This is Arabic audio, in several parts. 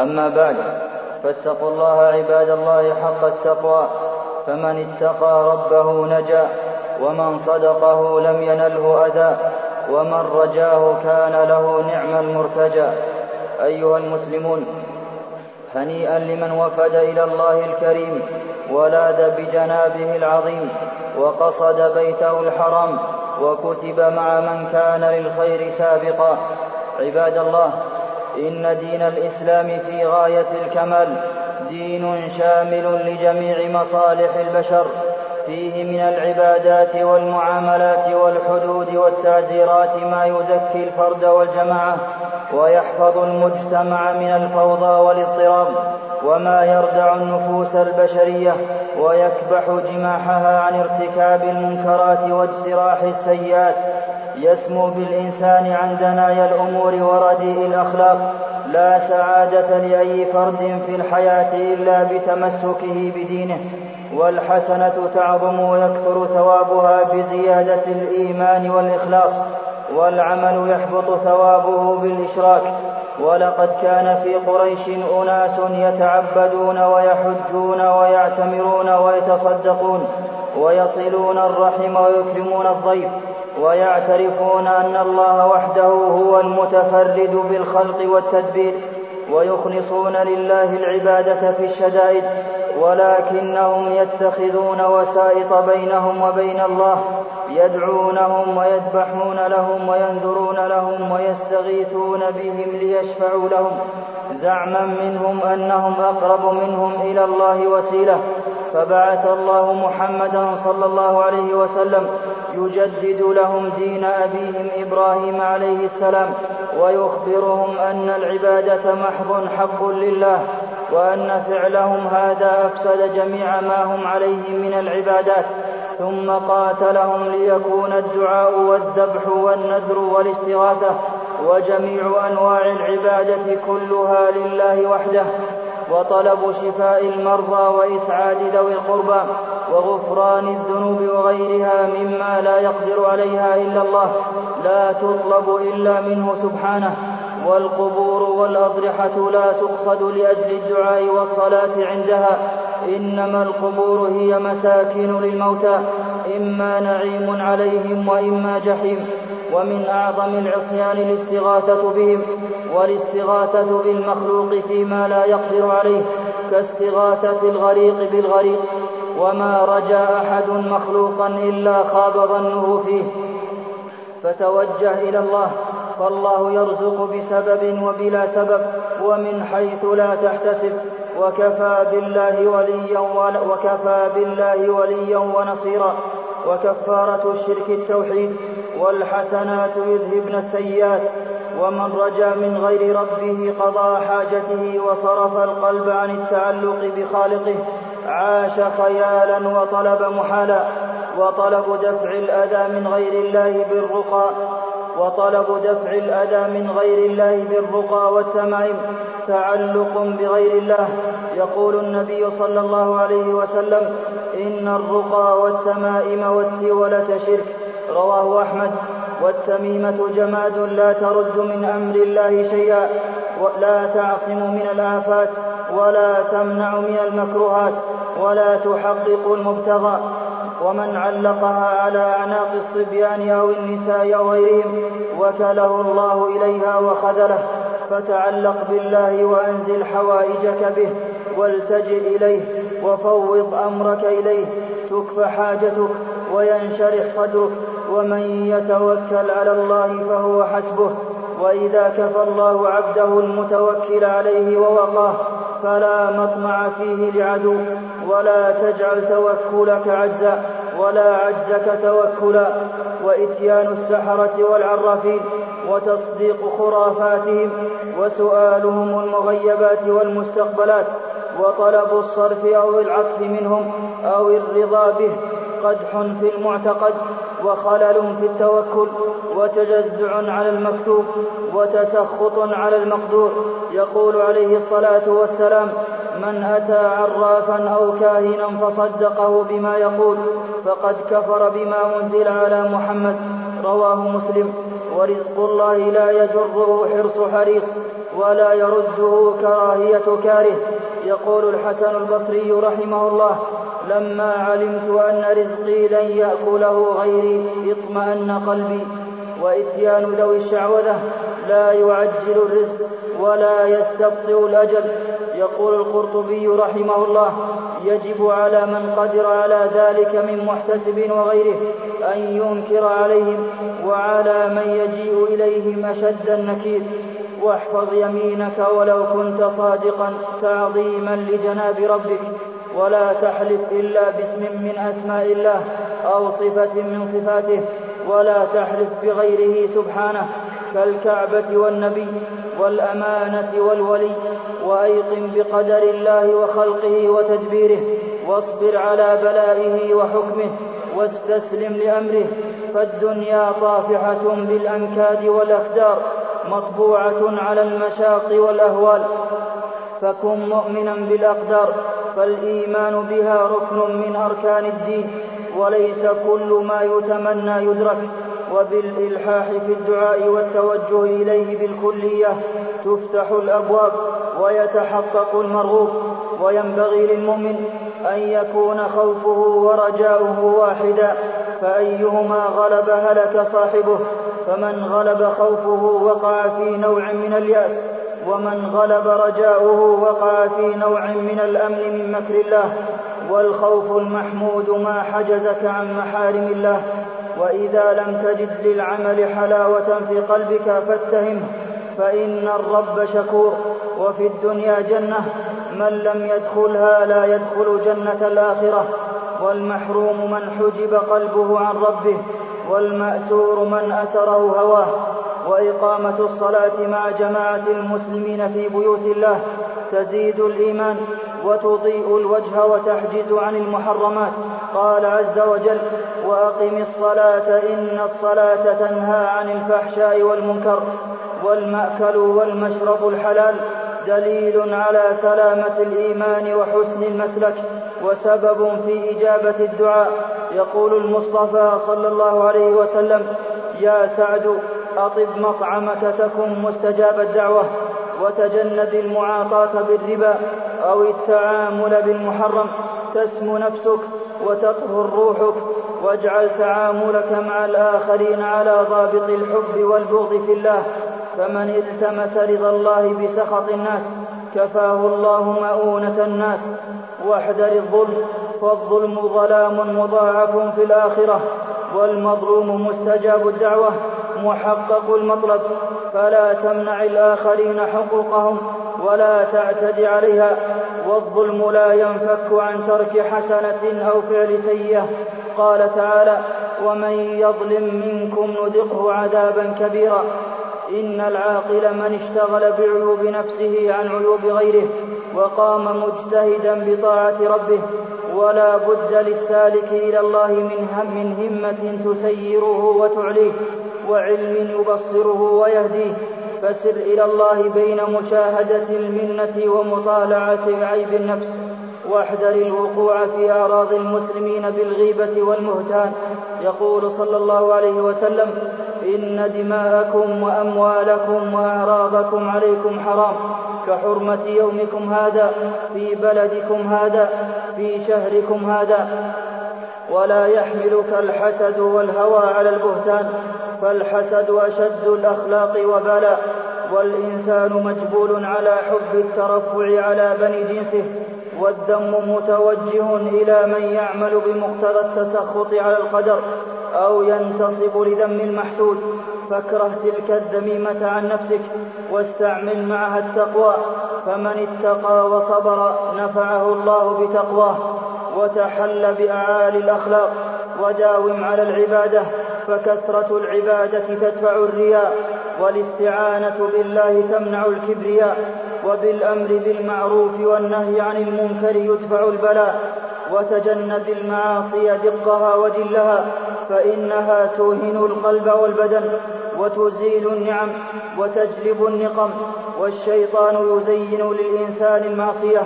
أما بعد فاتقوا الله عباد الله حق التقوى. فمن اتقى ربه نجا ومن صدقه لم ينله أذى. ومن رجاه كان له نعم المرتجى. أيها المسلمون هنيئا لمن وفد إلى الله الكريم ولاذ بجنابه العظيم وقصد بيته الحرام وكتب مع من كان للخير سابقا. عباد الله إن دين الإسلام في غاية الكمال دين شامل لجميع مصالح البشر فيه من العبادات والمعاملات والحدود والتعزيرات ما يزكي الفرد والجماعة ويحفظ المجتمع من الفوضى والاضطراب وما يردع النفوس البشرية ويكبح جماحها عن ارتكاب المنكرات واجتراح السيئات يسمو بالإنسان عن دنايا الأمور ورديء الأخلاق لا سعادة لأي فرد في الحياة إلا بتمسكه بدينه والحسنة تعظم ويكثر ثوابها بزيادة الإيمان والإخلاص والعمل يحبط ثوابه بالإشراك. ولقد كان في قريش أناس يتعبدون ويحجون ويعتمرون ويتصدقون ويصلون الرحم ويكرمون الضيف. ويعترفون أن الله وحده هو المتفرد بالخلق والتدبير ويخلصون لله العبادة في الشدائد ولكنهم يتخذون وسائط بينهم وبين الله يدعونهم ويذبحون لهم وينذرون لهم ويستغيثون بهم ليشفعوا لهم زعما منهم أنهم أقرب منهم إلى الله وسيلة. فبعث الله محمدا صلى الله عليه وسلم يجدد لهم دين أبيهم إبراهيم عليه السلام ويخبرهم أن العبادة محض حق لله وأن فعلهم هذا أفسد جميع ما هم عليه من العبادات. ثم قاتلهم ليكون الدعاء والذبح والنذر والاستغاثة وجميع أنواع العبادة كلها لله وحده. وطلب شفاء المرضى وإسعاد ذوي القربى وغفران الذنوب وغيرها مما لا يقدر عليها إلا الله لا تطلب إلا منه سبحانه والقبور والأضرحة لا تقصد لأجل الدعاء والصلاة عندها إنما القبور هي مساكن للموتى إما نعيم عليهم وإما جحيم ومن أعظم العصيان الاستغاثة بهم والاستغاثة بالمخلوق فيما لا يقدر عليه كاستغاثة الغريق بالغريق وما رجا أحد مخلوقا إلا خاب ظنه فيه. فتوجه إلى الله فالله يرزق بسبب وبلا سبب ومن حيث لا تحتسب. وكفى بالله وليا وكفى بالله وليا ونصيرا. وكفارة الشرك التوحيد والحسنات يذهبن السيئات. ومن رجا من غير ربه قضى حاجته وصرف القلب عن التعلق بخالقه عاش خيالا وطلب محالا وطلب دفع الأذى من غير الله بالرقى وطلب دفع الأذى من غير الله بالرقى والتمائم تعلق بغير الله. يقول النبي صلى الله عليه وسلم إن الرقى والتمائم والتولة شرك. رواه أحمد. والتميمة جماد لا ترد من أمر الله شيئا ولا تعصم من الآفات ولا تمنع من المكروهات ولا تحقق المبتغى. ومن علقها على أعناق الصبيان أو النساء أو غيرهم وكله الله إليها وخذله. فتعلق بالله وأنزل حوائجك به والتجئ إليه وفوض أمرك إليه. تكفى حاجتك وينشرح صدرك. ومن يتوكل على الله فهو حسبه وإذا كفى الله عبده المتوكل عليه ووقاه فلا مطمع فيه لعدو ولا تجعل توكلك عجزا ولا عجزك توكلا. وإتيان السحرة والعرافين وتصديق خرافاتهم وسؤالهم المغيبات والمستقبلات وطلب الصرف أو العطف منهم أو الرضا به قدح في المعتقد. وخلل في التوكل وتجزع على المكتوب وتسخط على المقدور. يقول عليه الصلاة والسلام من أتى عرافا أو كاهنا فصدقه بما يقول فقد كفر بما أنزل على محمد. رواه مسلم. ورزق الله لا يجره حرص حريص. ولا يرده كراهية كاره. يقول الحسن البصري رحمه الله لما علمت أن رزقي لن يأكله غيري اطمأن قلبي. وإتيان ذوي الشعوذة لا يعجل الرزق ولا يستبطئ الأجل. يقول القرطبي رحمه الله يجب على من قدر على ذلك من محتسب وغيره أن ينكر عليهم وعلى من يجيء إليهم أشد النكير. واحفظ يمينك ولو كنت صادقا تعظيما لجناب ربك ولا تحلف إلا باسم من أسماء الله أو صفة من صفاته ولا تحلف بغيره سبحانه كالكعبة والنبي والأمانة والولي وأيقن بقدر الله وخلقه وتدبيره واصبر على بلائه وحكمه واستسلم لأمره فالدنيا طافحة بالأنكاد والأخدار. مطبوعة على المشاق والأهوال. فكن مؤمنا بالأقدار فالإيمان بها ركن من أركان الدين وليس كل ما يتمنى يدرك. وبالإلحاح في الدعاء والتوجه إليه بالكلية تفتح الأبواب ويتحقق المرغوب وينبغي للمؤمن أن يكون خوفه ورجاؤه واحدا فأيهما غلب هلك صاحبه فمن غلب خوفه وقع في نوع من اليأس ومن غلب رجاؤه وقع في نوع من الأمن من مكر الله والخوف المحمود ما حجزك عن محارم الله وإذا لم تجد للعمل حلاوة في قلبك فاتهمه فإن الرب شكور وفي الدنيا جنة من لم يدخلها لا يدخل جنة الآخرة والمحروم من حجب قلبه عن ربه والمأسور من أسره هواه. وإقامة الصلاة مع جماعة المسلمين في بيوت الله تزيد الإيمان وتضيء الوجه وتحجز عن المحرمات. قال عز وجل وأقم الصلاة إن الصلاة تنهى عن الفحشاء والمنكر والمأكل والمشرب الحلال دليل على سلامة الإيمان وحسن المسلك وسبب في إجابة الدعاء. يقول المصطفى صلى الله عليه وسلم يا سعد أطب مطعمك تكن مستجاب الدعوة وتجنب المعاطاة بالربا أو التعامل بالمحرم تسمو نفسك وتطهر روحك واجعل تعاملك مع الآخرين على ضابط الحب والبغض في الله. فمن التمس رضا الله بسخط الناس كفاه الله مؤونة الناس واحذر الظلم فالظلم ظلام مضاعف في الآخرة والمظلوم مستجاب الدعوة محقق المطلب فلا تمنع الآخرين حقوقهم ولا تعتد عليها والظلم لا ينفك عن ترك حسنة أو فعل سيئة. قال تعالى ومن يظلم منكم نذقه عذابا كبيرا. إن العاقل من اشتغل بعيوب نفسه عن عيوب غيره وقام مجتهدا بطاعة ربه ولا بد للسالك إلى الله من هم من همة تسيره وتعليه وعلم يبصره ويهديه فسر إلى الله بين مشاهدة المنة ومطالعة عيب النفس واحذر الوقوع في أعراض المسلمين بالغيبة والمهتان. يقول صلى الله عليه وسلم إن دماءكم وأموالكم وأعراضكم عليكم حرام كحرمة يومكم هذا في بلدكم هذا في شهركم هذا. ولا يحملك الحسد والهوى على البهتان فالحسد أشد الأخلاق وبلا والإنسان مجبول على حب الترفع على بني جنسه والذم متوجه إلى من يعمل بمقتضى التسخط على القدر. أو ينتصب لذم المحسود. فاكره تلك الذميمة عن نفسك واستعمل معها التقوى. فمن اتقى وصبر نفعه الله بتقواه. وتحل بأعالي الأخلاق. وداوم على العبادة. فكثرة العبادة تدفع الرياء. والاستعانة بالله تمنع الكبرياء. وبالأمر بالمعروف والنهي عن المنكر يدفع البلاء. وتجنب المعاصي دقها وجلها فإنها توهن القلب والبدن وتزيل النعم وتجلب النقم والشيطان يزين للإنسان المعصية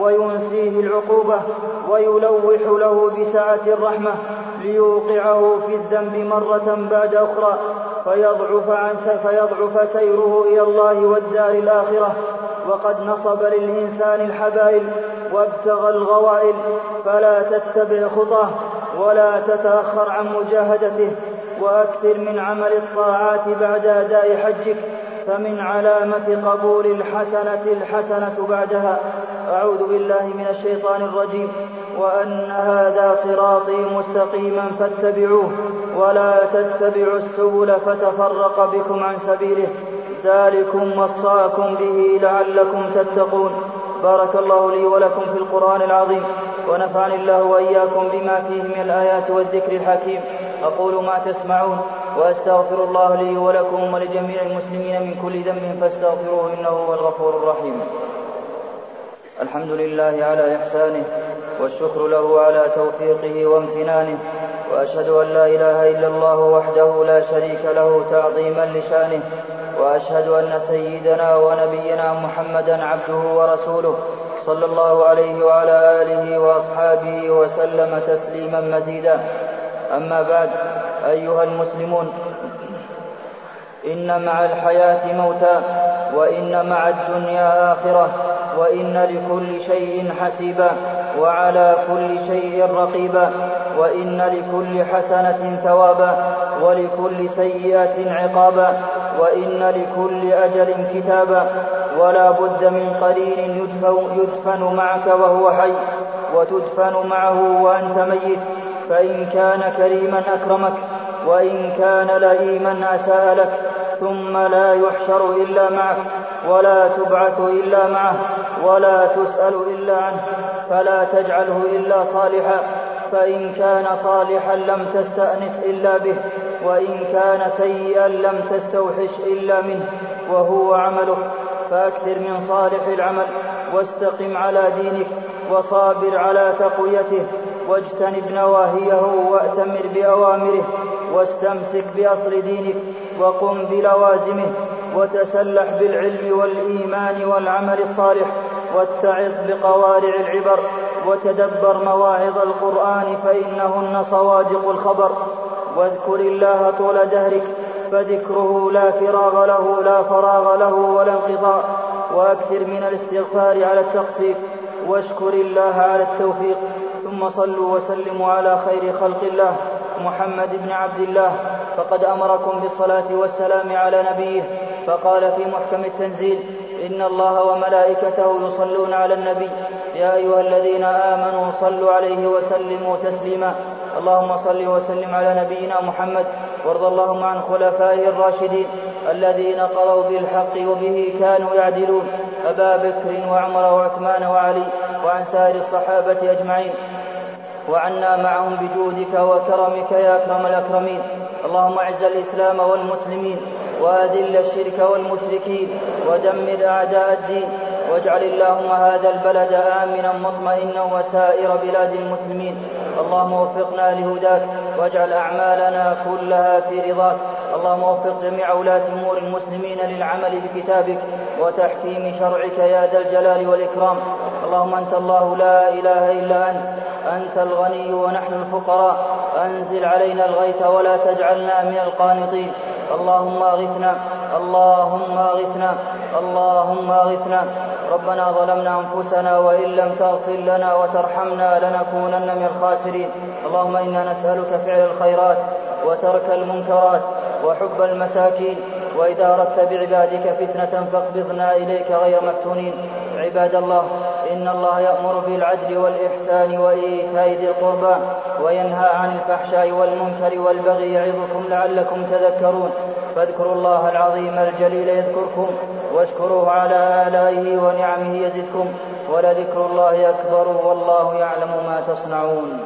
وينسيه العقوبة ويلوح له بسعة الرحمة ليوقعه في الذنب مرة بعد أخرى فيضعف, عن فيضعف سيره إلى الله والدار الآخرة وقد نصب للإنسان الحبائل وابتغى الغوائل فلا تتبع خطاه ولا تتأخر عن مجاهدته وأكثر من عمل الطاعات بعد أداء حجك فمن علامة قبول الحسنة الحسنة بعدها. أعوذ بالله من الشيطان الرجيم. وأن هذا صراطي مستقيما فاتبعوه ولا تتبعوا السبل فتفرق بكم عن سبيله. ذلكم وصاكم به لعلكم تتقون. بارك الله لي ولكم في القرآن العظيم. ونفعني الله وإياكم بما فيه من الآيات والذكر الحكيم. أقول ما تسمعون وأستغفر الله لي ولكم ولجميع المسلمين من كل ذنب فاستغفروه إنه هو الغفور الرحيم. الحمد لله على إحسانه والشكر له على توفيقه وامتنانه وأشهد أن لا إله إلا الله وحده لا شريك له تعظيما لشأنه وأشهد أن سيدنا ونبينا محمدا عبده ورسوله صلى الله عليه وعلى آله وأصحابه وسلم تسليما مزيدا. أما بعد أيها المسلمون إن مع الحياة موتا وإن مع الدنيا آخرة وإن لكل شيء حسيبا وعلى كل شيء رقيبا وإن لكل حسنة ثوابا ولكل سيئة عقابا وإن لكل أجل كتابا ولا بد من قرين يدفن معك وهو حي وتدفن معه وأنت ميت فإن كان كريما أكرمك وإن كان لئيما أساء لك ثم لا يحشر إلا معك ولا تبعث إلا معه ولا تسأل إلا عنه فلا تجعله إلا صالحا فإن كان صالحا لم تستأنس إلا به وإن كان سيئا لم تستوحش إلا منه وهو عملك فأكثر من صالح العمل. واستقم على دينك وصابر على تقويته واجتنب نواهيه وأتمر بأوامره واستمسك بأصل دينك وقم بلوازمه وتسلح بالعلم والإيمان والعمل الصالح واتعظ بقوارع العبر وتدبر مواعظ القرآن فإنهن صوادق الخبر واذكر الله طول دهرك فذكره لا فراغ له لا فراغ له ولا انقضاء وأكثر من الاستغفار على التقصير واشكر الله على التوفيق. ثم صلوا وسلموا على خير خلق الله محمد بن عبد الله. فقد أمركم بالصلاة والسلام على نبيه. فقال في محكم التنزيل إن الله وملائكته يصلون على النبي. يا أيها الذين آمنوا صلوا عليه وسلموا تسليما. اللهم صل وسلم على نبينا محمد. وارض اللهم عن خلفائه الراشدين. الذين قضوا بالحق وبه كانوا يعدلون أبا بكر وعمر وعثمان وعلي وعن سائر الصحابة أجمعين. وعنا معهم بجودك وكرمك يا أكرم الأكرمين. اللهم أعز الإسلام والمسلمين وأذل الشرك والمشركين ودمر أعداء الدين. واجعل اللهم هذا البلد آمنا مطمئنا وسائر بلاد المسلمين. اللهم وفقنا لهداك واجعل أعمالنا كلها في رضاك. اللهم وفق جميع ولاة أمور المسلمين للعمل بكتابك وتحكيم شرعك يا ذا الجلال والإكرام. اللهم أنت الله لا إله إلا أنت. أنت الغني ونحن الفقراء. أنزل علينا الغيث ولا تجعلنا من القانطين. اللهم أغثنا. اللهم أغثنا. اللهم أغثنا. ربنا ظلمنا أنفسنا وإن لم تغفر لنا وترحمنا لنكونن من الخاسرين. اللهم إنا نسألك فعل الخيرات وترك المنكرات وحب المساكين. وإذا أردت بعبادك فتنة فاقبضنا إليك غير مفتونين. عباد الله إن الله يأمر بالعدل والإحسان وإيتاء ذي القربى وينهى عن الفحشاء والمنكر والبغي يعظكم لعلكم تذكرون. فاذكروا الله العظيم الجليل يذكركم. واشكروه على آلائه ونعمه يزدكم ولذكر الله أكبر والله يعلم ما تصنعون